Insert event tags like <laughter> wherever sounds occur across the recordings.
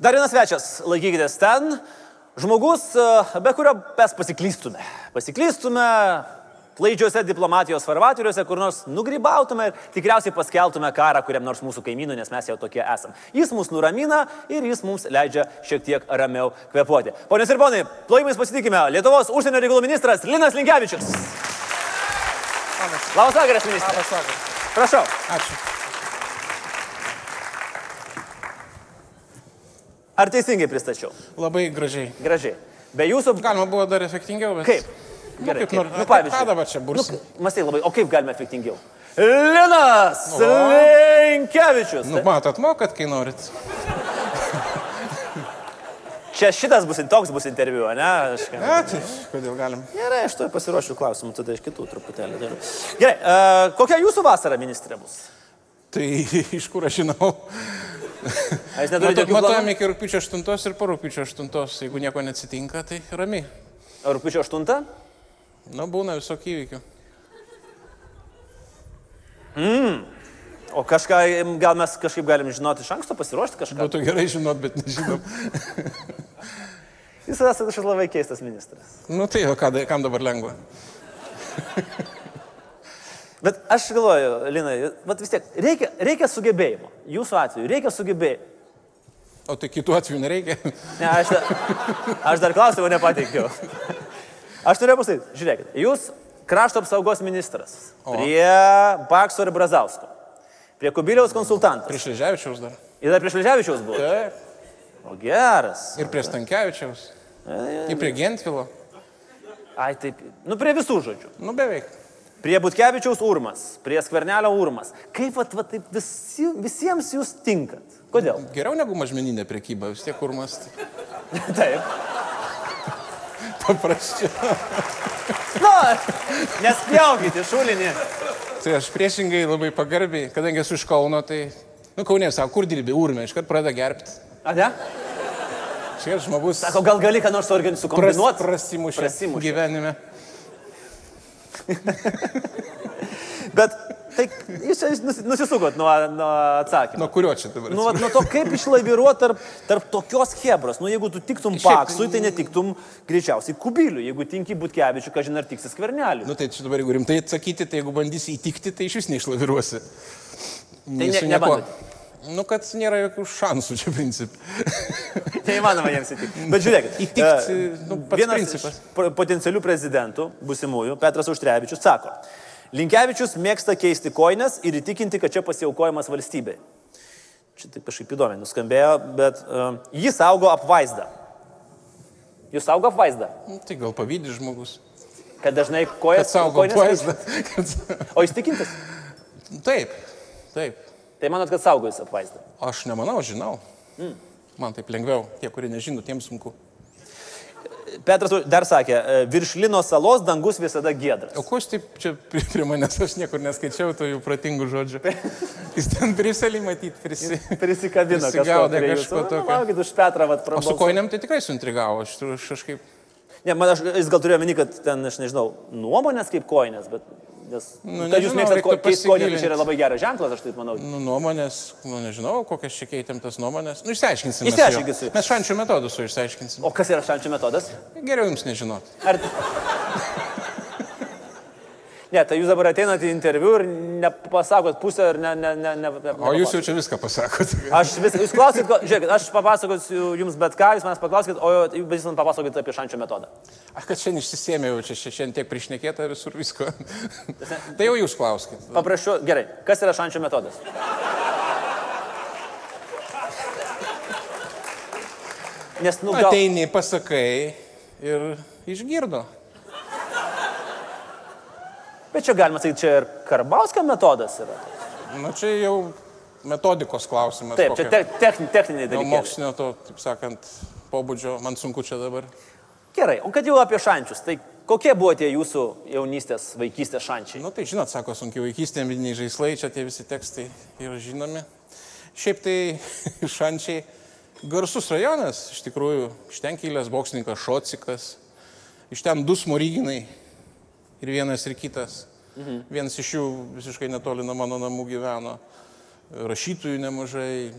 Dar vienas svečias, laikykitės ten. Žmogus, e, be kurio mes pasiklystume. Pasiklystume klaidžiuose diplomatijos farvatoriuose, kur nors nugrybautume ir tikriausiai paskeltume karą kuriam nors mūsų kaimynui, nes mes jau tokie esam. Jis mus nuramina ir jis mums leidžia šiek tiek ramiau kvepuoti. Ponios ir ponai, plojimais pasitikime Lietuvos užsienio reikalų ministras Linas Linkevičius. Labas vakaras, ministras. Labas vakaras. Prašau. Ačiū. Ar teisingai pristačiau? Labai gražiai. Gražiai. Be jūsų... Galima buvo dar efektingiau, bet... Kaip? Nu, Gerai, kaip nors. Nu, pavyzdžiui. Ką dabar čia bursi? Nu, Mastai labai, o kaip galime efektingiau? Linas O. Linkevičius. Nu, matot, mokat, kai norit. Čia šitas bus, toks bus interviu, ne? Aš... Ne, tai kodėl galim? Gerai, aš to pasiruošiu klausimų, tada iš kitų truputėlį. Gerai, uh, kokia jūsų vasara, ministrė, bus? Tai <laughs> iš kur aš žinau? <laughs> Ar jūs neturite jokių planų? iki rūpiučio 8 ir po rūpiučio 8. Jeigu nieko neatsitinka, tai rami. Ar Rūpiučio 8? Nu, būna visokių įvykių. O kažką, gal mes kažkaip galim žinoti iš anksto, pasiruošti kažką? Būtų gerai žinot, bet nežinom. Jūs esate kažkoks labai keistas ministras. Nu tai, o ką, kam dabar lengva? <laughs> Bet aš galvoju, Linai, vis tiek, reikia, reikia sugebėjimo. Jūsų atveju reikia sugebėjimo. O tai kitų atveju nereikia. Ne, aš, aš dar klausimą nepateikiau. Aš norėjau pasakyti, žiūrėkit, jūs krašto apsaugos ministras O. prie Bakso ir Brazausko, prie Kubiliaus konsultantas. Prieš Leževičiaus dar. Ir dar prieš Leževičiaus buvo. Taip. O geras. Ir prie Stankievičiaus. Ir prie Gentvilo. Ai, taip. Nu, prie visų žodžių. Nu, beveik. Prie Butkevičiaus urmas, prie Skvernelio urmas. Kaip vat, vat, taip visi, visiems jūs tinkat? Kodėl? Geriau negu mažmeninė prekyba, vis tiek kurmas. <laughs> Taip. Paprasčiau. Nu, nespjaukite, šulinį. Tai aš priešingai labai pagarbiai, kadangi esu iš Kauno, tai, nu, Kaunė sako, kur dirbi, urmė, iškart pradeda gerbti. A, ne? Šiek žmogus Sako, gal gali ką nors pras, suorganizuoti? prasimušė Prasimušė. gyvenime. <laughs> Bet tai jūs nusisukot nuo, nuo atsakymo. Nuo kurio čia dabar? Nu, nuo to, kaip išlaviruoti tarp, tarp tokios hebros. Nu, jeigu tu tiktum paksui, tai netiktum greičiausiai kubiliui. Jeigu tinki būtkevičiu, kažin ar tiksi skverneliu. Nu tai čia dabar, jeigu rimtai atsakyti, tai jeigu bandysi įtikti, tai iš vis neišlaviruosi. Tai ne- nebandot? Nu, kad nėra jokių šansų čia princip. Neįmanoma jiems įtikti. Bet žiūrėkit. Įtikti, nu, vienas principas. potencialių prezidentų, busimųjų, Petras Užtrevičius, sako, Linkevičius mėgsta keisti koinės ir įtikinti, kad čia pasiaukojimas valstybei. Čia taip kažkaip įdomiai nuskambėjo, bet uh, jis saugo apvaizdą. Jūs saugo apvaizdą? Tai gal pavydį žmogus. Kad dažnai Kad kojas saugo koinės vaizdą. keičia? O jis tikintis? Taip, taip. Tai manot, kad saugo jis apvaizdą. Aš nemanau, žinau. Mm. Man taip lengviau, tie, kurie nežino, tiems sunku. Petras dar sakė, e, virš Lino salos dangus visada gėdras. O ko aš taip čia prie, prie manęs, aš niekur neskaičiau tų jų pratingų žodžių. Jis ten Briselį matyti prisi. Prisikabino Prisigaudė kažko jūsų. Nu, tokio. Laukit už Petrą, vat, O su prabalsuot. koinėm tai tikrai suintrigavo, aš, aš kažkaip... Ne, man aš, jis gal turėjo meni, kad ten, aš nežinau, nuomonės kaip koinės, bet... Nes, Nu, kad jūs mėgstate reiktų keisti koinės, tai čia yra labai geras ženklas, aš taip manau. Nu, nuomonės, nu nežinau, kokias čia keitėm tas nuomonės. Nu, išsiaiškinsim. Išsiaiškinsim. Mes šančių metodus su išsiaiškinsim. O kas yra šančių metodas? Geriau jums nežinot. Ar... Ne, tai jūs dabar ateinate į interviu ir nepasakot pusę ir ne... ne, ne, ne, ne O jūs jau čia viską pasakot. Aš vis, jūs klausit, ko, žiūrėkit, aš papasakosiu jums bet ką, jūs manęs paklauskit, o jūs man papasakokit apie šančio metodą. Aš kad šiandien išsisėmėjau, čia čia šiandien tiek priešnekėta visur visko. tai jau jūs klauskit. Paprašiau, gerai, kas yra šančio metodas? Nes, nu, gal... Ateini, pasakai ir išgirdo. Bet čia galima sakyti, čia ir Karbauskio metodas yra. Na čia jau metodikos klausimas. Taip, čia te, techni, techniniai dalykai. mokslinio to, taip sakant, pobūdžio, man sunku čia dabar. Gerai, o kad jau apie šančius, tai kokie buvo tie jūsų jaunystės, vaikystės šančiai? Na tai žinot, sako, sunkiai vaikystė, vidiniai žaislai, čia tie visi tekstai yra žinomi. Šiaip tai <laughs> šančiai garsus rajonas, iš tikrųjų, iš ten kilęs boksininkas Šocikas, iš ten du smoriginai ir vienas ir kitas. Mhm. Vienas iš jų visiškai netoli nuo mano namų gyveno, rašytojų nemažai,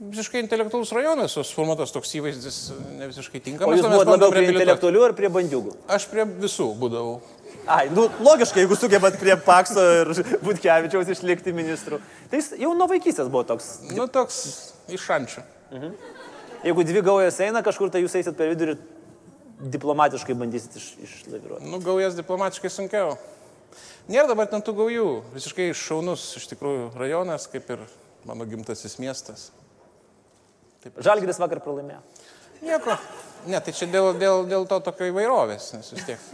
visiškai intelektualus rajonas, o suformuotas toks įvaizdis ne visiškai tinkamas. jūs o mes buvote labiau prie intelektualių ar prie bandiūgų? Aš prie visų būdavau. Ai, nu, logiškai, jeigu sugebat prie Pakso ir <laughs> Butkevičiaus išlikti ministrų. Tai jis jau nuo vaikystės buvo toks. Nu, toks iš šančių. Jeigu dvi gaujos eina kažkur, tai jūs eisit per vidurį diplomatiškai bandysit iš, išlaviruoti. Nu, gaujas diplomatiškai sunkiau. Nėra dabar ten tų gaujų. Visiškai šaunus iš tikrųjų rajonas, kaip ir mano gimtasis miestas. Žalgiris vakar pralaimėjo. Nieko. Ne, tai čia dėl, dėl, dėl to tokio įvairovės, nes vis tiek.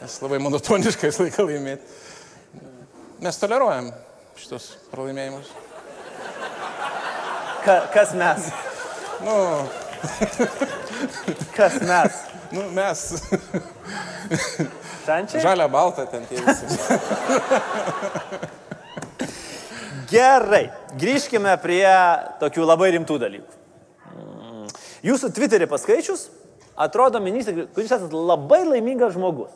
Nes labai monotoniškai visą laiką laimėti. Mes toleruojam šitos pralaimėjimus. Ka, kas mes? Nu, <laughs> <laughs> Kas mes? nu mes. Šančiai? Žalia balta ten tie visi. Gerai, grįžkime prie tokių labai rimtų dalykų. Mm. Jūsų Twitterį paskaičius, atrodo, ministrė, kad jūs esate labai laimingas žmogus.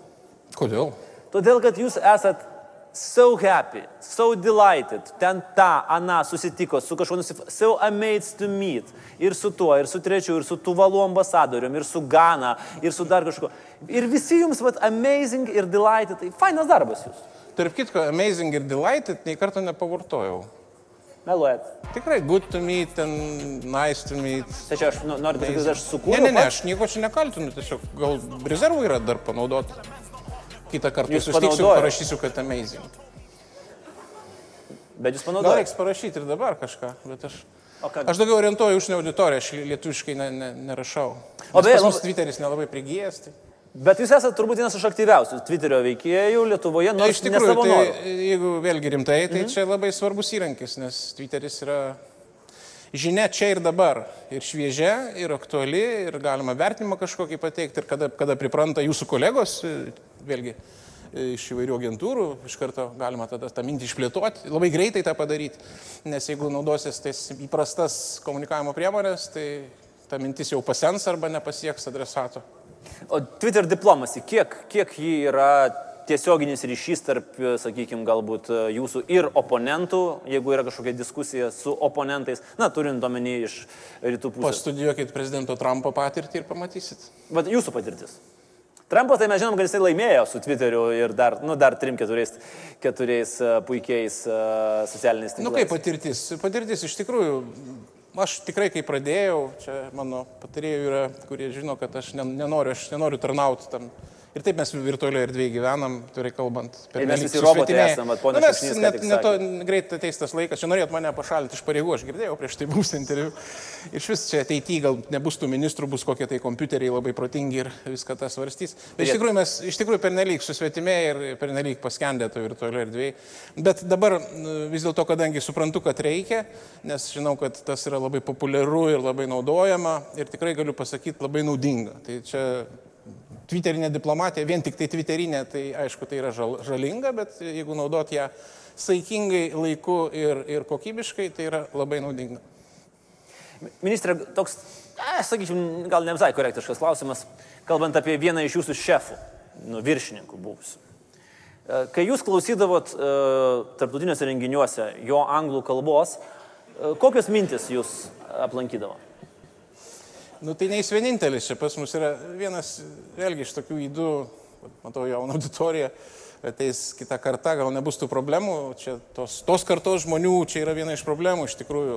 Kodėl? Todėl, kad jūs esat so happy, so delighted, ten tą, aną susitiko su kažkuo, so amazed to meet. Ir su tuo, ir su trečiu, ir su tuvalu ambasadorium, ir su Gana, ir su dar kažkuo. Ir visi jums, vat, amazing ir delighted. Tai fainas darbas jūs. Tarp kitko, amazing ir delighted nei karto nepavartojau. Meluojat. Tikrai good to meet and nice to meet. Tai čia aš nu, noriu pasakyti, kad aš Ne, sukūriau. ne, ne, pats. aš nieko čia nekaltinu, tiesiog gal rezervų yra dar panaudoti. Kitą kartą Jūs susitiksiu, parašysiu, kad amazing. Bet jūs Gal panaudojate. reiks parašyti ir dabar kažką, bet aš... Ką? Aš daugiau orientuoju užsienio auditoriją, aš lietuviškai ne, ne, nerašau. O beje, labai- Twitteris nelabai prigijęs. Tai... Bet jūs esate turbūt vienas iš aktyviausių Twitterio veikėjų Lietuvoje, nors iš tikrųjų, tai, norų. jeigu vėlgi rimtai, tai mhm. čia labai svarbus įrankis, nes Twitteris yra žinia čia ir dabar. Ir šviežia, ir aktuali, ir galima vertinimą kažkokį pateikti, ir kada, kada pripranta jūsų kolegos, vėlgi iš įvairių agentūrų, iš karto galima tada tą mintį išplėtoti, labai greitai tą padaryti, nes jeigu naudosis tais įprastas komunikavimo priemonės, tai ta mintis jau pasens arba nepasieks adresato. O Twitter diplomasi, kiek, kiek jį yra tiesioginis ryšys tarp, sakykime, galbūt jūsų ir oponentų, jeigu yra kažkokia diskusija su oponentais, na, turint omeny iš rytų pusės. Pastudijuokit prezidento Trumpo patirtį ir pamatysit. Bet jūsų patirtis. Trumpas, tai mes žinom, kad jisai laimėjo su Twitteriu ir dar, nu, dar trim keturiais, keturiais e, puikiais e, socialiniais tinklais. Na nu, kaip patirtis? Patirtis iš tikrųjų, aš tikrai kai pradėjau, čia mano patarėjų yra, kurie žino, kad aš nen- nenoriu, aš nenoriu tarnauti tam. Ir taip mes virtualioje erdvėje gyvenam, turi kalbant. Ir mes visi robotai susvetimėję. esam, vat ponas Nu, mes Šikšnys ką net, net to greit ateis tas laikas, čia norėt mane pašalinti iš pareigų, aš girdėjau prieš tai bus interviu. Iš vis čia ateityje gal nebus tų ministrų, bus kokie tai kompiuteriai labai protingi ir viską tas svarstys. Bet iš tikrųjų mes iš tikrųjų pernelyg susvetimėję ir pernelyg paskendę to virtualioje erdvėje. Bet dabar nu, vis dėlto, kadangi suprantu, kad reikia, nes žinau, kad tas yra labai populiaru ir labai naudojama ir tikrai galiu pasakyti labai naudinga. Tai čia Twitterinė diplomatija, vien tik tai Twitterinė, tai aišku, tai yra žal, žalinga, bet jeigu naudot ją saikingai, laiku ir, ir kokybiškai, tai yra labai naudinga. Ministrė, toks, e, sakyčiau, gal ne visai korektiškas klausimas, kalbant apie vieną iš jūsų šefų, nu, viršininkų buvusių. E, Kai jūs klausydavot e, tarptautiniuose renginiuose jo anglų kalbos, e, kokios mintis jūs aplankydavo? Nu tai neįs vienintelis, čia pas mus yra vienas, vėlgi iš tokių įdų, matau jauną auditoriją, ateis kita karta, gal nebus tų problemų, čia tos, tos kartos žmonių, čia yra viena iš problemų, iš tikrųjų,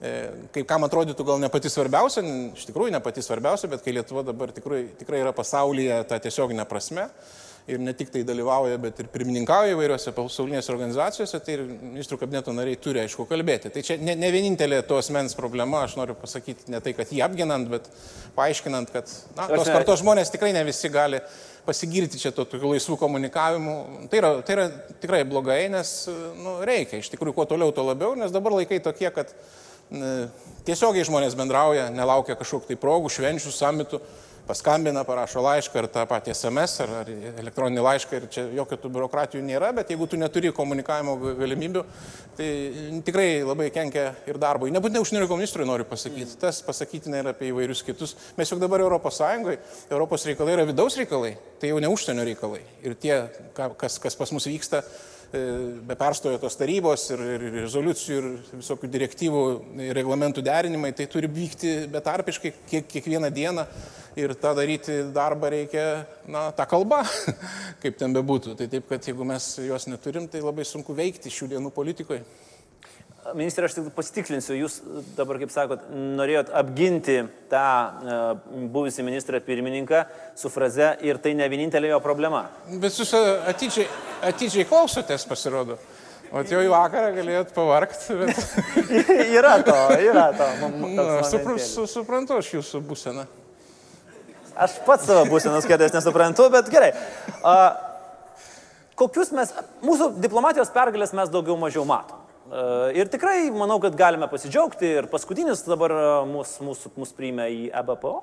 e, kaip kam atrodytų gal ne pati svarbiausia, iš tikrųjų ne pati svarbiausia, bet kai Lietuva dabar tikrai, tikrai yra pasaulyje tą tiesioginę prasme. Ir ne tik tai dalyvauja, bet ir pirmininkauja įvairiose pasaulinėse organizacijose, tai ir ministrų kabineto nariai turi aišku kalbėti. Tai čia ne, ne vienintelė to asmens problema, aš noriu pasakyti ne tai, kad jį apginant, bet paaiškinant, kad na, tos kartos žmonės tikrai ne visi gali pasigirti čia to tokiu laisvų komunikavimu. Tai yra, tai yra tikrai blogai, nes nu, reikia, iš tikrųjų, kuo toliau, tuo labiau, nes dabar laikai tokie, kad n, tiesiogiai žmonės bendrauja, nelaukia kažkokių tai progų, švenčių, samitų. Paskambina, parašo laišką ar tą patį SMS ar, ar elektroninį laišką ir čia jokių tų biurokratijų nėra, bet jeigu tu neturi komunikavimo galimybių, tai tikrai labai kenkia ir darbui. Nebūtinai užsienio reikalų ministrui noriu pasakyti, tas pasakytina ir apie įvairius kitus. Mes juk dabar Europos Sąjungoje, Europos reikalai yra vidaus reikalai, tai jau ne užsienio reikalai. Ir tie, kas, kas pas mus vyksta, be perstojo tos tarybos ir, ir rezoliucijų ir visokių direktyvų ir reglamentų derinimai, tai turi vykti betarpiškai kiek, kiekvieną dieną ir tą daryti darbą reikia, na, tą kalbą, <laughs> kaip ten bebūtų. Tai taip, kad jeigu mes jos neturim, tai labai sunku veikti šių dienų politikoje. Ministrė, aš tik pasitikslinsiu, jūs dabar, kaip sakot, norėjot apginti tą uh, buvusį ministrą pirmininką su fraze ir tai ne vienintelė jo problema. Bet jūs atidžiai, atidžiai klausotės, pasirodo. O jau į vakarą galėjot pavarkti. Bet... <laughs> yra to, yra to. Na, supr su, suprantu aš jūsų būseną. Aš pats savo būsenos kėdės nesuprantu, bet gerai. Uh, kokius mes, mūsų diplomatijos pergalės mes daugiau mažiau matom. Ir tikrai manau, kad galime pasidžiaugti ir paskutinis dabar mūsų, e, mūsų, mūsų priėmė į EBPO.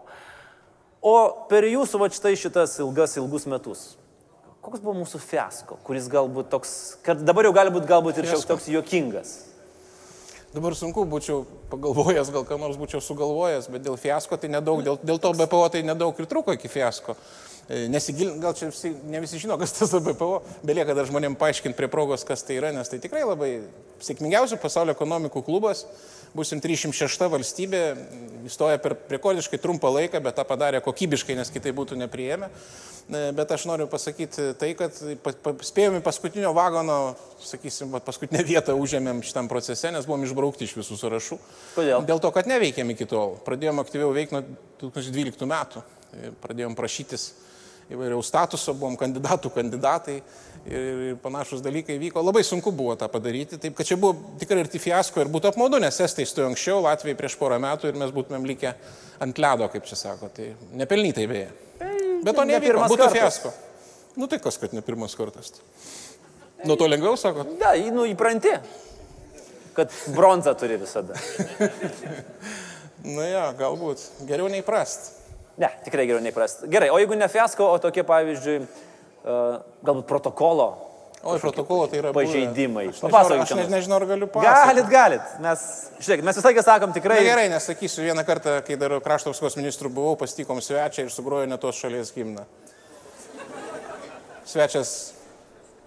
O per jūsų va štai šitas ilgas, ilgus metus, koks buvo mūsų fiasko, kuris galbūt toks, kad dabar jau gali būti galbūt ir šiek tiek toks juokingas. Dabar sunku būčiau pagalvojęs, gal ką nors būčiau sugalvojęs, bet dėl fiasko tai nedaug, dėl, dėl to BPO tai nedaug ir truko iki fiasko. E, nesigilin, gal čia visi, ne visi žino, kas tas BPO, belieka dar žmonėm paaiškinti prie progos, kas tai yra, nes tai tikrai labai sėkmingiausių pasaulio ekonomikų klubas, busim 306 valstybė, įstoja per rekordiškai trumpą laiką, bet tą padarė kokybiškai, nes kitai būtų nepriėmę. E, bet aš noriu pasakyti tai, kad spėjome paskutinio vagono, sakysim, paskutinę vietą užėmėm šitam procese, nes buvom išbraukti iš visų sąrašų. Kodėl? Dėl to, kad neveikėm iki tol. Pradėjom aktyviau veikti nuo 2012 metų. E, pradėjom prašytis įvairiaus statuso, buvom kandidatų kandidatai ir, ir panašus dalykai vyko. Labai sunku buvo tą padaryti, taip kad čia buvo tikrai arti fiasko ir būtų apmaudu, nes Estai stojo anksčiau, Latvijai prieš porą metų ir mes būtumėm likę ant ledo, kaip čia sako. Tai nepelnytai beje. Bet to ne pirmas būtų kartas. fiasko. Nu tai kas, kad ne pirmas kartas. Nuo to lengviau, sako? Ne, ja, nu įpranti, kad bronzą turi visada. <laughs> Na ja, galbūt. Geriau neįprasti. Ne, tikrai geriau neįprasti. Gerai, o jeigu ne fiasko, o tokie, pavyzdžiui, uh, galbūt protokolo. O, protokolo tai yra pažeidimai. Papasakokit. Aš ne, nežinau, ar galiu pasakoti. Galit, galit. Mes, žiūrėkit, mes visą laiką sakom tikrai. Na, gerai, nesakysiu, vieną kartą, kai dar krašto apsaugos ministrų buvau, pastikom svečią ir sugrojo ne tos šalies gimną. Svečias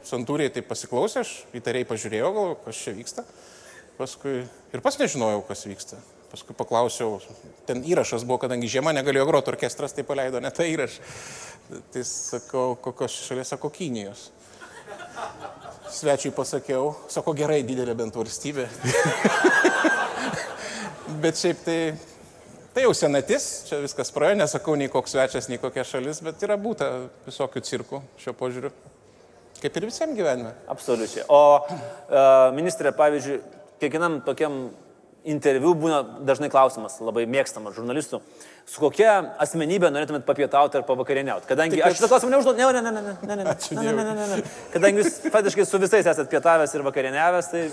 santūriai tai pasiklausė, aš įtariai pažiūrėjau, gal kas čia vyksta. Paskui ir pas nežinojau, kas vyksta. Paskui paklausiau, ten įrašas buvo, kadangi žiema negalėjo groti, orkestras tai paleido ne tą įrašą. Tai sakau, kokios šalies, sako, Kinijos. Svečiui pasakiau, sako, gerai, didelė bent valstybė. <laughs> bet šiaip tai, tai jau senatis, čia viskas praėjo, nesakau nei koks svečias, nei kokia šalis, bet yra būta visokių cirkų šio požiūriu. Kaip ir visiems gyvenime. Absoliučiai. O uh, ministrė, pavyzdžiui, kiekvienam tokiam interviu būna dažnai klausimas, labai mėgstamas žurnalistų, su kokia asmenybė norėtumėt papietauti ar pavakarieniauti. Kadangi Tik, aš šitą klausimą neužduodu, ne, ne, ne, ne, ne, ne, ne, ne, ne, ne, ne. Kadangi jūs faktiškai su visais esate pietavęs ir vakarieniavęs, tai...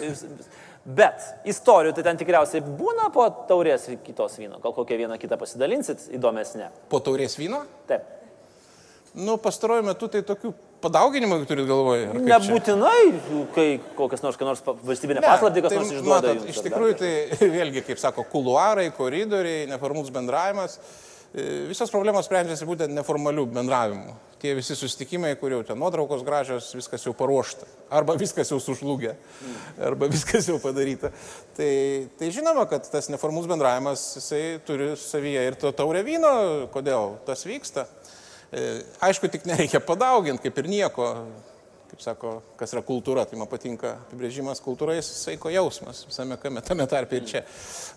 Bet istorijų tai ten tikriausiai būna po taurės kitos vyno. Gal kokią vieną kitą pasidalinsit įdomesnė. Po taurės vyno? Taip. Nu, pastaruoju metu tai tokių padauginimų turit galvoje? Nebūtinai, kai kokias nors, nors valstybinė ne, paslapti, kas tai, nors išduoda. Matot, jums, iš tikrųjų, tai <laughs> vėlgi, kaip sako, kuluarai, koridoriai, neformalus bendravimas. E, visos problemos sprendžiasi būtent neformalių bendravimų. Tie visi susitikimai, kur jau ten nuotraukos gražios, viskas jau paruošta. Arba viskas jau sužlugę, arba <laughs> viskas jau padaryta. Tai, tai žinoma, kad tas neformalus bendravimas, jisai turi savyje ir to taurę vyno, kodėl tas vyksta. E, aišku, tik nereikia padauginti, kaip ir nieko. Kaip sako, kas yra kultūra, tai man patinka apibrėžimas kultūra, jis saiko jausmas visame kame, tame tarpe ir čia.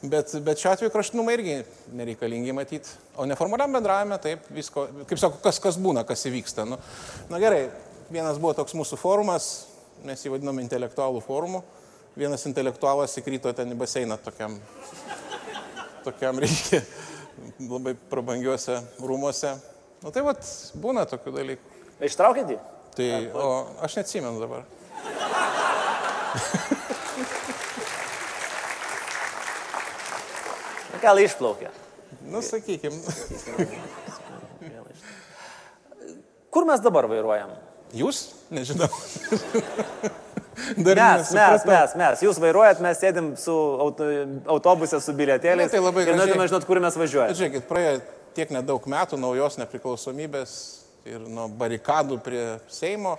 Bet, bet šiuo atveju kraštinumai irgi nereikalingi matyti. O neformaliam bendravime, taip, visko, kaip sako, kas, kas būna, kas įvyksta. Nu, na gerai, vienas buvo toks mūsų forumas, mes jį vadiname intelektualų forumu. Vienas intelektualas įkrito ten į baseiną tokiam, tokiam reikia, labai prabangiuose rūmuose Nu tai vat, būna tokių dalykų. Ištraukėt jį? Tai, o aš neatsimenu dabar. Gal išplaukė? Nu, sakykim. Kur mes dabar vairuojam? Jūs? Nežinau. Dar mes, mes, mes, mes. Jūs vairuojat, mes sėdim su auto, autobuse su bilietėliais. Na, tai labai gerai. Norėtume žinot, kur mes važiuojame. Žiūrėkit, praėjo tiek nedaug metų naujos nepriklausomybės ir nuo barikadų prie Seimo.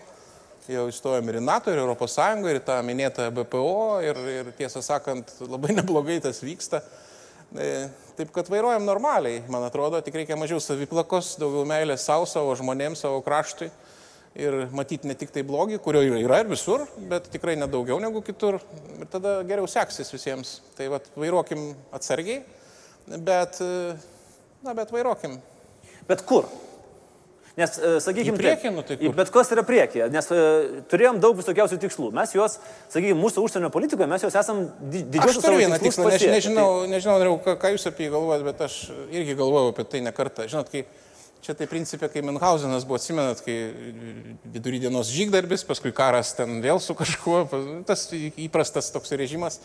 Jau įstojom ir į NATO, ir Europos Sąjungą, ir tą minėtą BPO, ir, ir tiesą sakant, labai <laughs> neblogai tas vyksta. E, taip kad vairuojam normaliai, man atrodo, tik reikia mažiau saviplakos, daugiau meilės savo, savo žmonėms, savo kraštui ir matyti ne tik tai blogį, kurio yra ir visur, bet tikrai nedaugiau negu kitur. Ir tada geriau seksis visiems. Tai vad vairuokim atsargiai, bet, na, bet vairuokim. Bet kur? Nes, sakykime, priekį, nu, tai bet kas yra priekyje, nes uh, turėjom daug visokiausių tikslų. Mes juos, sakykime, mūsų užsienio politikoje mes juos esam didžiuosius. Aš turiu vieną tikslą, než, nežinau, nežinau, nežinau ką, ką jūs apie jį galvojate, bet aš irgi galvojau apie tai ne kartą. Žinot, kai Čia tai principė, kai Münchhausenas buvo, atsimenat, kai vidury dienos žygdarbis, paskui karas ten vėl su kažkuo, tas įprastas toks režimas,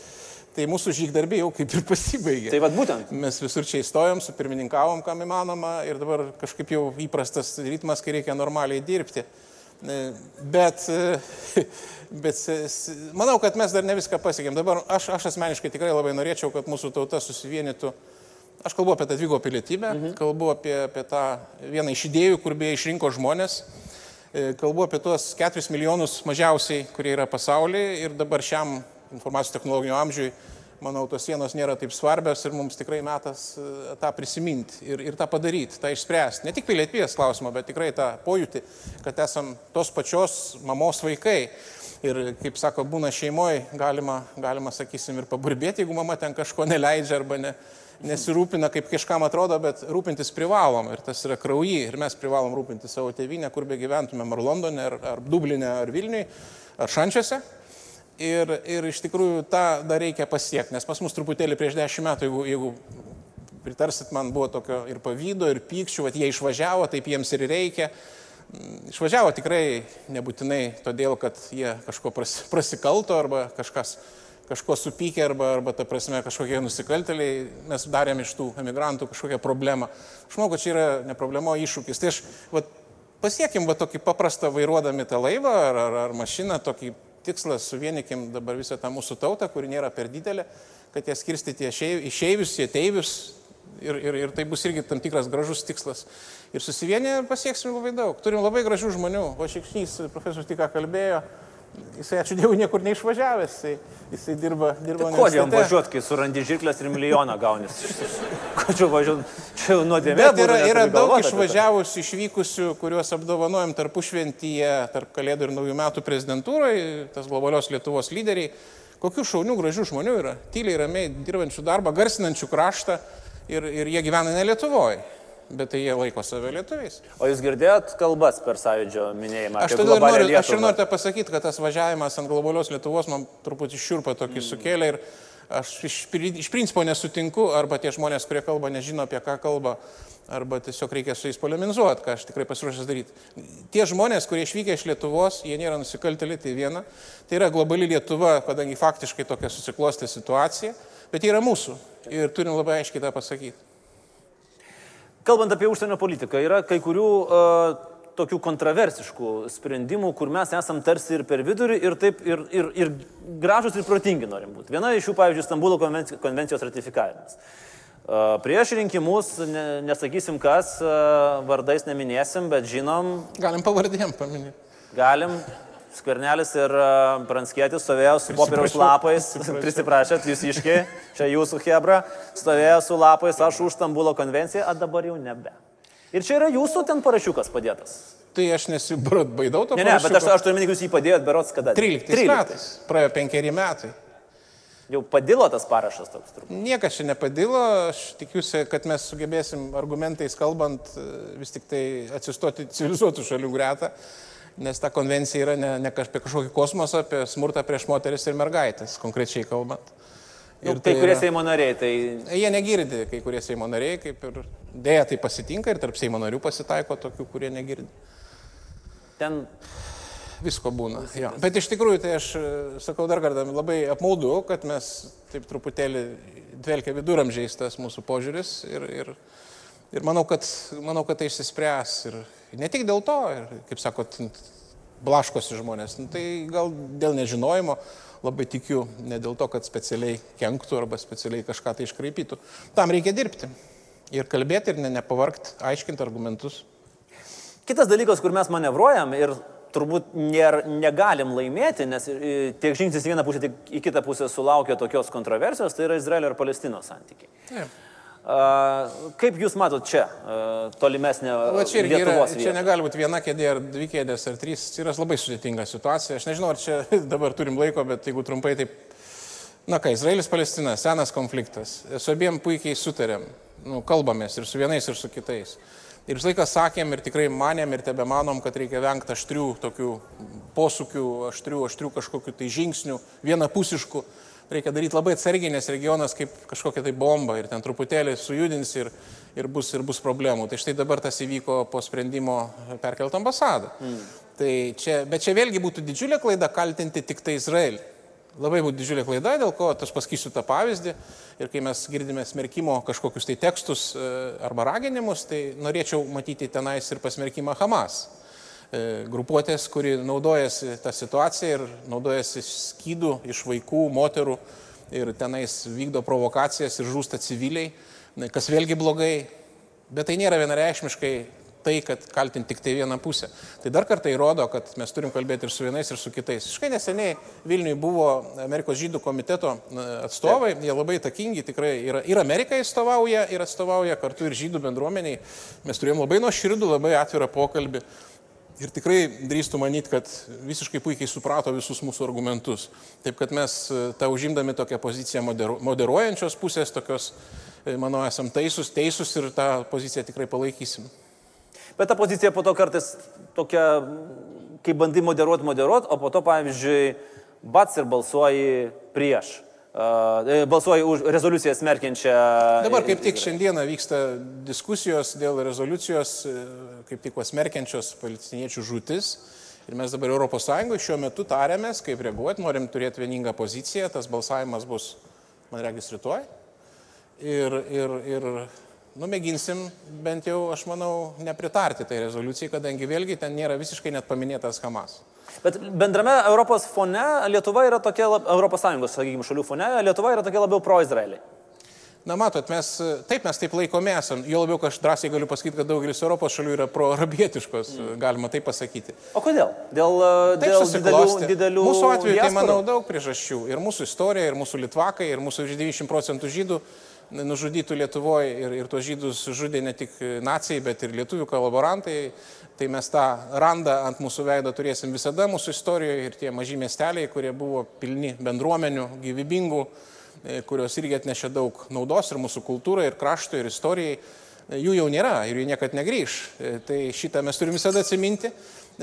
tai mūsų žygdarbiai jau kaip ir pasibaigė. Tai vad būtent. Mes visur čia įstojom, supirmininkavom, kam įmanoma ir dabar kažkaip jau įprastas ritmas, kai reikia normaliai dirbti. E, bet, e, <laughs> bet manau, kad mes dar ne viską pasiekėm. Dabar aš, aš asmeniškai tikrai labai norėčiau, kad mūsų tauta susivienytų Aš kalbu apie tą dvigubą pilietybę, mhm. kalbu apie, apie tą vieną iš idėjų, kur beje išrinko žmonės, e, kalbu apie tuos 4 milijonus mažiausiai, kurie yra pasaulyje ir dabar šiam informacijos technologijų amžiui, manau, tos sienos nėra taip svarbios ir mums tikrai metas e, tą prisiminti ir, ir tą padaryti, tą išspręsti. Ne tik pilietybės klausimą, bet tikrai tą pojūtį, kad esam tos pačios mamos vaikai. Ir, kaip sako, būna šeimoje, galima, galima, sakysim, ir paburbėti, jeigu mama ten kažko neleidžia arba ne, nesirūpina, kaip kažkam atrodo, bet rūpintis privalom ir tas yra krauji ir mes privalom rūpinti savo tėvynę, kur be gyventumėm, ar Londone, ar, ar Dublinė, ar Vilniui, ar Šančiuose. Ir, ir iš tikrųjų tą dar reikia pasiekti, nes pas mus truputėlį prieš dešimt metų, jeigu, jeigu pritarsit, man buvo tokio ir pavydo, ir pykčių, kad jie išvažiavo, taip jiems ir reikia. Išvažiavo tikrai nebūtinai todėl, kad jie kažko prasikalto arba kažkas kažko supykę arba, arba ta prasme, kažkokie nusikaltėliai, mes darėm iš tų emigrantų kažkokią problemą. Aš manau, kad čia yra ne problema, o iššūkis. Tai aš va, pasiekim va, tokį paprastą vairuodami tą laivą ar, ar, ar mašiną, tokį tikslą suvienikim dabar visą tą mūsų tautą, kuri nėra per didelė, kad ją skirstyti išeivius, ateivius. Ir, ir, ir tai bus irgi tam tikras gražus tikslas. Ir susivienę pasieksim labai daug. Turim labai gražių žmonių. O Šikšnys, profesorius tik ką kalbėjo, Jisai, ačiū Dievui, niekur neišvažiavęs, jisai, jisai dirba, dirba tai Ko jam važiuoti, kai surandi žirklės ir milijoną gaunis? Ko čia jau nuodėmė. Bet yra, yra daug išvažiavusių, išvykusių, kuriuos apdovanojom tarpušventyje, tarp Kalėdų ir Naujų metų prezidentūroje, tas globalios Lietuvos lyderiai. Kokių šaunių, gražių žmonių yra, tyliai, ramiai dirbančių darbą, garsinančių kraštą ir, ir jie gyvena ne Lietuvoje bet tai jie laiko save lietuviais. O jūs girdėjot kalbas per sąjūdžio minėjimą? Aš, ir noriu, aš ir noriu pasakyti, kad tas važiavimas ant globalios Lietuvos man truputį šiurpą tokį mm. sukėlė ir aš iš, iš principo nesutinku, arba tie žmonės, kurie kalba, nežino apie ką kalba, arba tiesiog reikia su jais polemizuoti, ką aš tikrai pasiruošęs daryti. Tie žmonės, kurie išvykę iš Lietuvos, jie nėra nusikaltėliai, tai viena. Tai yra globali Lietuva, kadangi faktiškai tokia susiklostė situacija, bet jie yra mūsų ir turim labai aiškiai tą pasakyti. Kalbant apie užsienio politiką, yra kai kurių uh, tokių kontroversiškų sprendimų, kur mes esam tarsi ir per vidurį, ir taip, ir, ir, ir gražus, ir protingi norim būti. Viena iš jų, pavyzdžiui, Stambulo konvencijos ratifikavimas. Prieš rinkimus, ne, nesakysim kas, vardais neminėsim, bet žinom. Galim pavardėm paminėti. Galim. Skvernelis ir Pranskėtis stovėjo su popieriaus lapais, <laughs> prisiprašėt, jūs iškiai, čia jūsų hebra, stovėjo su lapais, aš už Stambulo konvenciją, o dabar jau nebe. Ir čia yra jūsų ten parašiukas padėtas. Tai aš nesibrot <laughs> baidau to. Ne, ne, bet aš, aš turiu minėti, jūs jį padėjot berots kada? 13, 13 metais. Praėjo penkeri metai. Jau padilo tas parašas toks turbūt. Niekas čia nepadilo, aš tikiuosi, kad mes sugebėsim argumentais kalbant vis tik tai atsistoti civilizuotų šalių gretą nes ta konvencija yra ne, ne apie kažkokį kosmosą, apie smurtą prieš moteris ir mergaitės, konkrečiai kalbant. Ir nu, kai tai kurie yra, Seimo nariai, tai... Jie negirdi, kai kurie Seimo nariai, kaip ir dėja tai pasitinka ir tarp Seimo narių pasitaiko tokių, kurie negirdi. Ten visko būna. Jo. Bet iš tikrųjų, tai aš sakau dar kartą, labai apmaudu, kad mes taip truputėlį dvelkia viduramžiais tas mūsų požiūris ir, ir, ir manau, kad, manau, kad tai išsispręs ir, ne tik dėl to, ir, kaip sakot, blaškosi žmonės, nu, tai gal dėl nežinojimo labai tikiu, ne dėl to, kad specialiai kenktų arba specialiai kažką tai iškraipytų. Tam reikia dirbti ir kalbėti ir ne, nepavarkti, aiškinti argumentus. Kitas dalykas, kur mes manevruojam ir turbūt nėr, negalim laimėti, nes e, tiek žingsnis į vieną pusę, tiek į kitą pusę sulaukia tokios kontroversijos, tai yra Izraelio ir Palestinos santykiai. Taip. Kaip Jūs matot čia tolimesnę Va, čia, yra, čia negali būti viena kėdė ar dvi kėdės ar trys, čia yra labai sudėtinga situacija. Aš nežinau, ar čia <laughs> dabar turim laiko, bet jeigu trumpai taip. Na ką, Izraelis, Palestina, senas konfliktas. Su abiem puikiai sutarėm, nu, kalbamės ir su vienais, ir su kitais. Ir visą laiką sakėm ir tikrai manėm ir tebe manom, kad reikia vengti aštrių tokių posūkių, aštrių, aštrių kažkokių tai žingsnių, vienapusiškų reikia daryti labai atsargiai, nes regionas kaip kažkokia tai bomba ir ten truputėlį sujudins ir, ir, bus, ir bus problemų. Tai štai dabar tas įvyko po sprendimo perkelti ambasadą. Mm. Tai čia, bet čia vėlgi būtų didžiulė klaida kaltinti tik tai Izraelį. Labai būtų didžiulė klaida, dėl ko aš pasakysiu tą pavyzdį. Ir kai mes girdime smerkimo kažkokius tai tekstus e, arba raginimus, tai norėčiau matyti tenais ir pasmerkimą Hamas. E, grupuotės, kuri naudojasi tą situaciją ir naudojasi skydų iš vaikų, moterų ir tenais vykdo provokacijas ir žūsta civiliai, kas vėlgi blogai, bet tai nėra vienareikšmiškai tai, kad kaltinti tik tai vieną pusę. Tai dar kartą įrodo, kad mes turim kalbėti ir su vienais, ir su kitais. Škai neseniai Vilniui buvo Amerikos žydų komiteto atstovai, jie labai takingi, tikrai ir, ir Amerikai atstovauja, ir atstovauja kartu ir žydų bendruomeniai. Mes turėjom labai nuoširdų, labai atvirą pokalbį. Ir tikrai drįstų manyti, kad visiškai puikiai suprato visus mūsų argumentus. Taip kad mes e, tą užimdami tokią poziciją moderu, moderuojančios pusės, tokios, e, manau, esam teisus, teisus ir tą poziciją tikrai palaikysim. Bet ta pozicija po to kartais tokia, kai bandai moderuoti, moderuoti, o po to, pavyzdžiui, bats ir balsuoji prieš. E, balsuoju už rezoliuciją smerkiančią. Dabar kaip tik šiandieną vyksta diskusijos dėl rezoliucijos, e, kaip tik smerkiančios palestiniečių žūtis. Ir mes dabar ES šiuo metu tariamės, kaip reaguoti, norim turėti vieningą poziciją, tas balsavimas bus, man regis, rytoj. Ir, ir, ir numėginsim bent jau, aš manau, nepritarti tai rezoliucijai, kadangi vėlgi ten nėra visiškai net paminėtas Hamas. Bet bendrame Europos fone Lietuva yra tokia, Europos Sąjungos, sakykime, šalių fone Lietuva yra tokia labiau pro-Izraelį. Na, matot, mes taip mes taip laikome esam. Jo labiau, kad aš drąsiai galiu pasakyti, kad daugelis Europos šalių yra pro-arabietiškos, mm. galima taip pasakyti. O kodėl? Dėl, taip dėl didelių, didelių... Mūsų atveju tai, manau, daug priežasčių. Ir mūsų istorija, ir mūsų litvakai, ir mūsų 90 procentų žydų nužudytų Lietuvoje ir, ir tuos žydus žudė ne tik nacijai, bet ir lietuvių kolaborantai. Tai mes tą randą ant mūsų veido turėsim visada mūsų istorijoje ir tie maži miesteliai, kurie buvo pilni bendruomenių, gyvybingų, e, kurios irgi atnešė daug naudos ir mūsų kultūrai, ir kraštui, ir istorijai, jų jau nėra ir jų niekada negryž. E, tai šitą mes turim visada atsiminti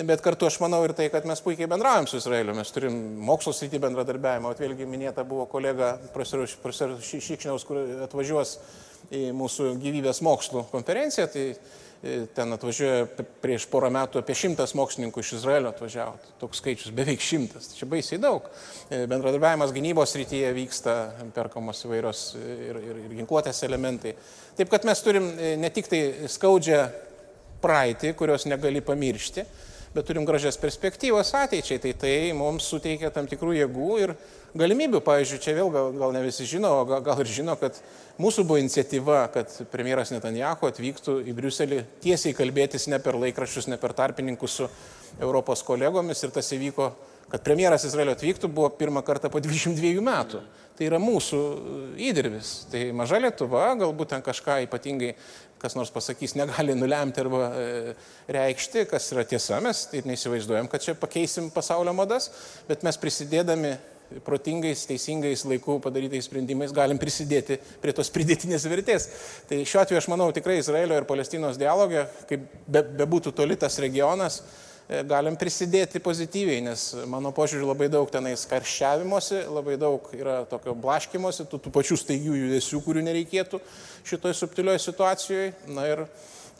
bet kartu aš manau ir tai, kad mes puikiai bendraujam su Izraeliu, mes turim mokslo srity bendradarbiavimą, o vėlgi minėta buvo kolega profesorius Šikšniaus, kur atvažiuos į mūsų gyvybės mokslų konferenciją, tai e, ten atvažiuoja prieš porą metų apie šimtas mokslininkų iš Izraelio atvažiavo, toks skaičius beveik šimtas, tai čia baisiai daug. E, bendradarbiavimas gynybos rytyje vyksta, perkamos įvairios ir, ir, ir ginkluotės elementai. Taip kad mes turim e, ne tik tai skaudžią praeitį, kurios negali pamiršti, bet turim gražias perspektyvas ateičiai, tai tai mums suteikia tam tikrų jėgų ir galimybių. Pavyzdžiui, čia vėl gal, gal ne visi žino, gal, gal ir žino, kad mūsų buvo iniciatyva, kad premjeras Netanjahu atvyktų į Briuselį tiesiai kalbėtis ne per laikraščius, ne per tarpininkus su Europos kolegomis ir tas įvyko, kad premjeras Izraelio atvyktų, buvo pirmą kartą po 22 metų. Tai yra mūsų įdirbis. Tai maža Lietuva, galbūt ten kažką ypatingai kas nors pasakys, negali nulemti arba e, reikšti, kas yra tiesa, mes taip neįsivaizduojam, kad čia pakeisim pasaulio madas, bet mes prisidėdami protingais, teisingais laikų padarytais sprendimais galim prisidėti prie tos pridėtinės vertės. Tai šiuo atveju aš manau tikrai Izraelio ir Palestinos dialogė, kaip be, bebūtų toli tas regionas, E, galim prisidėti pozityviai, nes mano požiūriu labai daug tenais karščiavimuose, labai daug yra tokio blaškimuose, tų, tų pačių staigių judesių, kurių nereikėtų šitoje subtilioje situacijoje. Na ir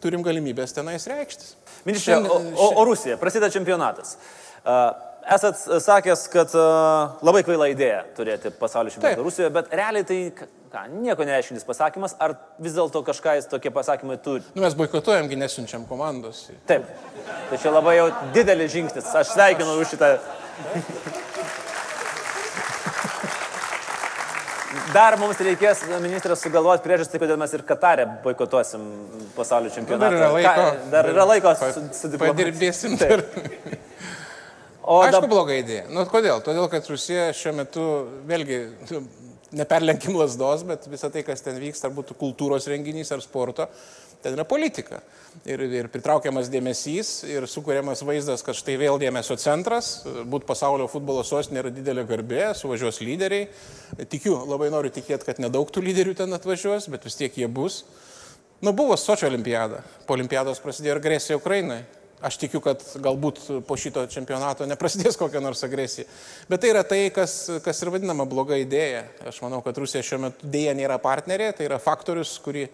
turim galimybės tenais reikštis. Ministrė, o, o, o Rusija, prasideda čempionatas. Esat sakęs, kad labai kvaila idėja turėti pasaulio čempionatą Rusijoje, bet realiai tai ką, nieko nereiškintis pasakymas, ar vis dėlto kažką jis tokie pasakymai turi? Nu, mes boikotuojamgi, nesiunčiam komandos. Taip. Tai čia labai jau didelis žingsnis. Aš sveikinu už šitą. Dar mums reikės, ministras, sugalvoti priežastį, kodėl mes ir Katarė boikotuosim pasaulio čempionatą. Dar yra laiko. Ką, dar yra laiko Pa- su, su diplomatais. Padirbėsim Taip. dar. <laughs> O Aišku, dabar bloga idėja. Nu, kodėl? Todėl, kad Rusija šiuo metu, vėlgi, neperlenkim lasdos, bet visa tai, kas ten vyksta, ar būtų kultūros renginys ar sporto, ten yra politika. Ir, ir pritraukiamas dėmesys, ir sukūriamas vaizdas, kad štai vėl dėmesio centras, būti pasaulio futbolo sostinė yra didelė garbė, suvažiuos lyderiai. Tikiu, labai noriu tikėti, kad nedaug tų lyderių ten atvažiuos, bet vis tiek jie bus. Nu, buvo Sočio olimpiada. Po olimpiados prasidėjo agresija Ukrainai. Aš tikiu, kad galbūt po šito čempionato neprasidės <laughs> kokia nors agresija. Bet tai yra tai, kas, kas ir vadinama bloga idėja. Aš manau, kad Rusija šiuo metu dėja nėra partnerė, tai yra faktorius, kurį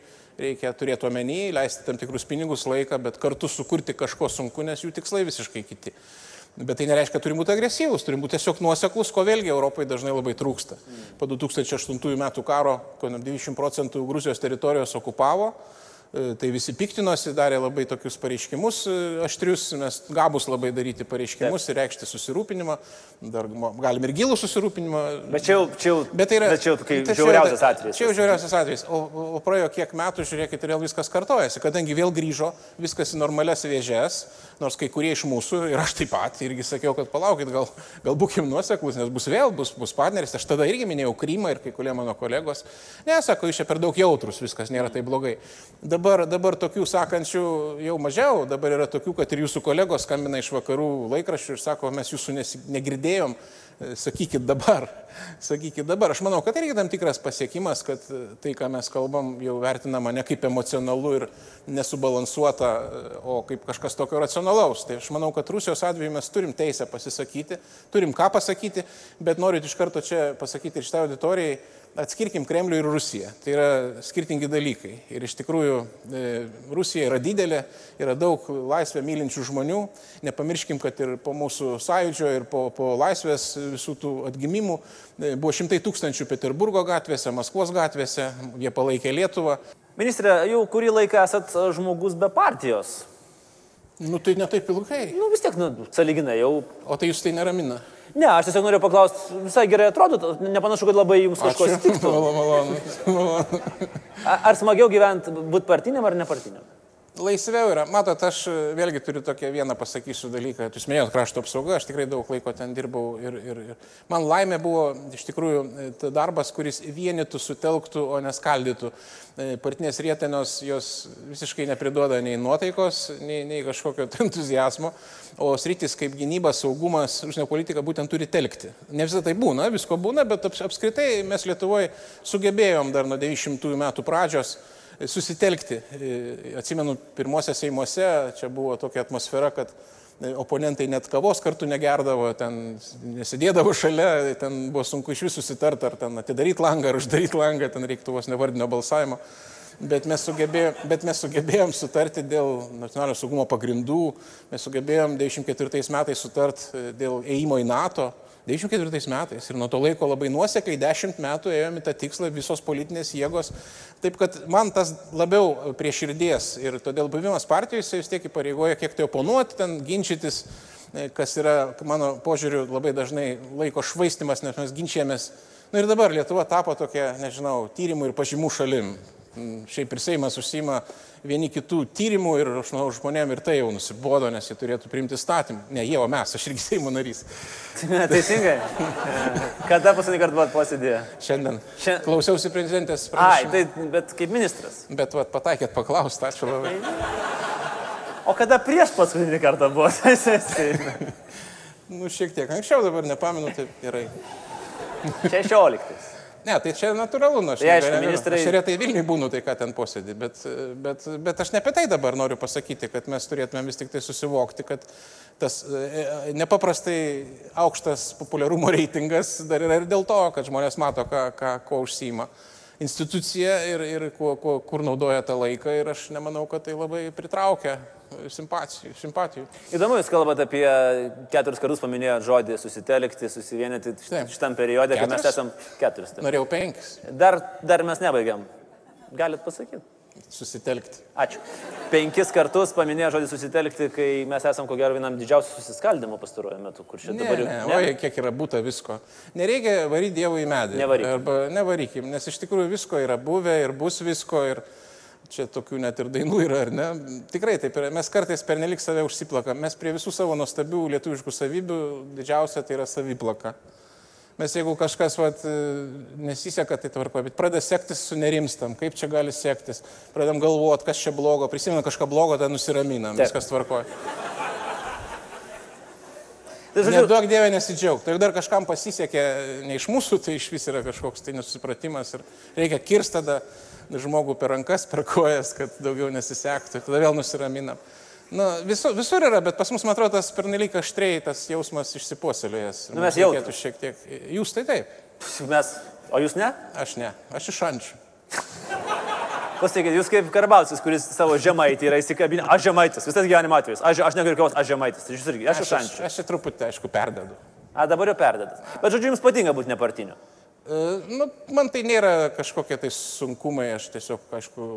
reikia turėti omeny, leisti tam tikrus pinigus laiką, bet kartu sukurti kažko sunku, nes jų tikslai visiškai kiti. Bet tai nereiškia, kad turim būti agresyvus, turim būti tiesiog nuoseklus, ko vėlgi Europai dažnai labai trūksta. Po 2008 metų karo, kai 90 procentų Gruzijos teritorijos okupavo, tai visi piktinosi, darė labai tokius pareiškimus e, aštrius, mes gabus labai daryti pareiškimus ir reikšti susirūpinimą, dar galim ir gilų susirūpinimą. Bet čia jau, čia jau, Bet tai yra, bet čia jau tai žiauriausias atvejis. Čia jau žiauriausias atvejis. O, o, praėjo kiek metų, žiūrėkit, vėl viskas kartojasi, kadangi vėl grįžo viskas į normales vėžes, nors kai kurie iš mūsų, ir aš taip pat, irgi sakiau, kad palaukit, gal, gal būkim nuoseklus, nes bus vėl, bus, bus partneris. Aš tada irgi minėjau Krymą ir kai kurie mano kolegos. Ne, sako, jūs čia per daug jautrus, viskas nėra taip blogai. Dabar, dabar tokių sakančių jau mažiau, dabar yra tokių, kad ir jūsų kolegos skambina iš vakarų laikraščių ir sako, mes jūsų negirdėjom, sakykit dabar, sakykit dabar. Aš manau, kad irgi tam tikras pasiekimas, kad tai, ką mes kalbam, jau vertinama ne kaip emocionalu ir nesubalansuota, o kaip kažkas tokio racionalaus. Tai aš manau, kad Rusijos atveju mes turim teisę pasisakyti, turim ką pasakyti, bet noriu iš karto čia pasakyti ir šitai auditorijai, atskirkim Kremlių ir Rusiją. Tai yra skirtingi dalykai. Ir iš tikrųjų e, Rusija yra didelė, yra daug laisvę mylinčių žmonių. Nepamirškim, kad ir po mūsų sąjūdžio ir po, po laisvės visų tų atgimimų e, buvo šimtai tūkstančių Peterburgo gatvėse, Maskvos gatvėse, jie palaikė Lietuvą. Ministrė, jau kurį laiką esat žmogus be partijos. Nu tai netaip ilgai. Nu vis tiek, nu, saliginai jau. O tai jūs tai neramina. Ne, aš tiesiog noriu paklausti, visai gerai atrodo, nepanašu, kad labai jums kažko stiktų. <laughs> Malonu, malonu. Ar smagiau gyventi, būti partiniam ar nepartiniam? Laisviau yra. Matot, aš e, vėlgi turiu tokią vieną pasakysiu dalyką. Jūs minėjot krašto apsaugą, aš tikrai daug laiko ten dirbau ir, ir, ir man laimė buvo iš tikrųjų e, darbas, kuris vienytų, sutelktų, o neskaldytų. E, Partinės rietenos jos visiškai nepriduoda nei nuotaikos, nei, nei kažkokio <laughs> entuzijazmo, o sritis kaip gynyba, saugumas, užsienio politika būtent turi telkti. Ne visą tai būna, visko būna, bet aps- apskritai mes Lietuvoje sugebėjom dar nuo 90-ųjų metų pradžios susitelkti. E, Atsimenu, pirmosiose Seimuose čia buvo tokia atmosfera, kad e, oponentai net kavos kartu negerdavo, ten nesidėdavo šalia, ten buvo sunku iš visų susitarti, ar ten atidaryti langą, ar uždaryti langą, ten reiktų vos nevardinio balsavimo. Bet mes, sugebėjom, bet mes sugebėjom sutarti dėl nacionalinio saugumo pagrindų, mes sugebėjom 94 metais sutarti dėl įėjimo į NATO. 94 metais ir nuo to laiko labai nuosekliai 10 metų ėjome tą tikslą visos politinės jėgos. Taip kad man tas labiau prie širdies ir todėl buvimas partijoje jis vis tiek įpareigoja kiek tai oponuoti, ten ginčytis, e, kas yra mano požiūriu labai dažnai laiko švaistimas, nes mes ginčiamės. Na ir dabar Lietuva tapo tokia, nežinau, tyrimų ir pažymų šalim. Mm, Šiaip ir Seimas užsima vieni kitų tyrimų ir aš manau žmonėm ir tai jau nusibodo, nes jie turėtų priimti statymą. Ne jie, o mes, aš irgi Seimo narys. <laughs> Teisingai. Kada paskutinį kartą buvot posėdėje? Šiandien. Šiandien. Klausiausi prezidentės Ai, pranešimo. tai, bet kaip ministras. Bet vat, pataikėt paklausti, ačiū labai. <laughs> O kada prieš paskutinį kartą buvo? <laughs> Seime? Nu, šiek tiek anksčiau dabar nepamenu, taip gerai. 16. Ne, tai čia natūralu, nu, aš, Tai aišku, ministrai- aš retai Vilniui būnu, tai ką ten posėdį, bet, bet, bet aš ne apie tai dabar noriu pasakyti, kad mes turėtume vis tik tai susivokti, kad tas e, nepaprastai aukštas populiarumo reitingas dar yra ir dėl to, kad žmonės mato, ką, ką, kuo užsima institucija ir, ir kuo, kuo, kur naudoja tą laiką ir aš nemanau, kad tai labai pritraukia simpatijų. simpatijų. Įdomu, jūs kalbate apie keturis kartus paminėjote žodį susitelkti, susivienyti Taip. šitam periode, kai mes esam keturis. taip. Norėjau penkis Dar, dar mes nebaigiam. Galit pasakyti. susitelkti. Ačiū. Penkis kartus paminėjo žodį susitelkti, kai mes esam ko gero vienam didžiausių susiskaldimų pastaruoju metu, kur čia Ne, dabar jau... ne, oi, kiek yra būta visko. Nereikia varyti Dievui į medį. Nevaryk. Arba nevarykim, nes iš tikrųjų visko yra buvę ir bus visko. Ir čia tokių net ir dainų yra, ar ne? Tikrai taip yra. Mes kartais pernelik save užsiplakam. Mes prie visų savo nuostabių lietuviškų savybių didžiausia tai yra saviplaka. Mes jeigu kažkas vat, nesiseka, tai tvarko, bet pradeda sektis su nerimstam, kaip čia gali sektis, pradedam galvoti, kas čia blogo, prisimenam kažką blogo, tada nusiraminam, Taip. viskas tvarko. Tai, Nedaug dievė nesidžiaugti. Tai dar kažkam pasisekė ne iš mūsų, tai iš vis yra kažkoks tai nesusipratimas ir reikia kirsti tada žmogų per rankas, per kojas, kad daugiau nesisektų. Tada vėl nusiraminam. Nu, visur, visur yra, bet pas mus, man atrodo, tas pernelyg aštriai tas jausmas išsipuoselėjęs. Nu, mes reikėtų šiek tiek. Jūs tai taip, mes... O jūs ne? aš ne, aš iš ančių. Pasakykit, jūs kaip Karbausis, kuris savo žemaitį yra įsikabinę. Aš žemaitis, visas gyvenimo atvejis. Aš, aš negaliu kavos, aš žemaitis. Jūs irgi, aš iš Aš, aš, aš čia truputį, aišku, perdedu. A, dabar jau perdėtas. Bet žodžiu, jums patinka būti nepartiniu. E, Nu, man tai nėra kažkokie tai sunkumai, aš tiesiog, aišku,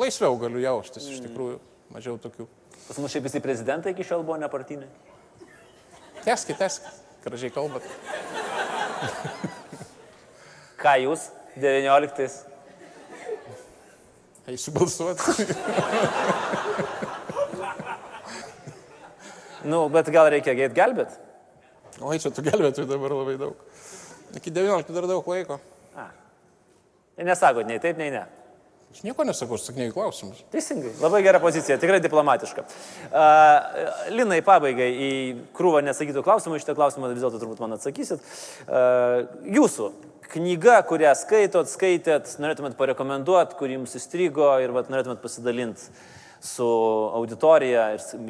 laisviau galiu jaustis, iš tikrųjų, mažiau tokių. Pas mus šiaip visi prezidentai iki šiol buvo nepartiniai. Teskit, teskit, gražiai kalbat. <laughs> Ką jūs 19. Eisiu balsuoti. <laughs> Nu, bet gal reikia geit gelbėt? Oi, čia tų gelbėtojų dabar labai daug. Iki 19 dar daug laiko. A. Tai nesakot nei taip, nei ne. Aš nieko nesakau, aš sakinėjau klausimus. Teisingai, labai gera pozicija, tikrai diplomatiška. Uh, Linai, pabaigai į krūvą nesakytų klausimų, šitą klausimą vis dėlto turbūt man atsakysit. Uh, jūsų knyga, kurią skaitot, skaitėt, norėtumėt parekomenduoti, kur jums įstrigo ir vat, norėtumėt pasidalinti su auditorija,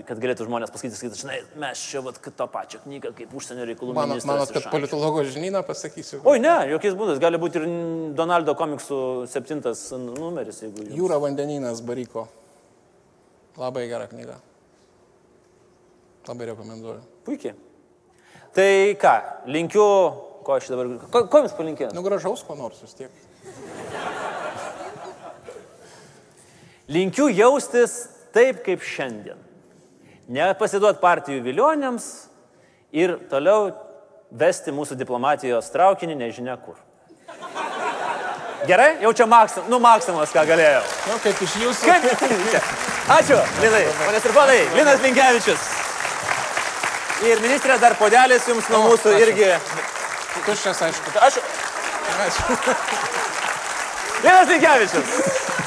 kad galėtų žmonės pasakyti, sakyti, žinai, mes čia vat, tą pačią knygą kaip užsienio reikalų Manot, ministras. manot, kad iš Ančio." politologo žinyną pasakysiu? Oi, ne, jokiais būdais, gali būti ir Donaldo komiksų septintas numeris, jeigu jums. Jūra vandenynas Baryko. Labai gera knyga. Labai rekomenduoju. Puikiai. Tai ką, linkiu, ko aš dabar, ko, ko jums palinkėjau? Nu, gražaus ko nors vis tiek. Linkiu jaustis taip kaip šiandien. Nepasiduot partijų vilionėms ir toliau vesti mūsų diplomatijos traukinį nežinia kur. Gerai, jau čia maksim, nu maksimas, ką galėjau. Nu, kaip iš jūsų. Kaip? Ačiū, Linai, ponės ir ponai, Linas Linkevičius. Ir ministrė dar podelis jums nuo mūsų ačiū. irgi. Tuščias, aišku. Aš. Ačiū. Linas Linkevičius.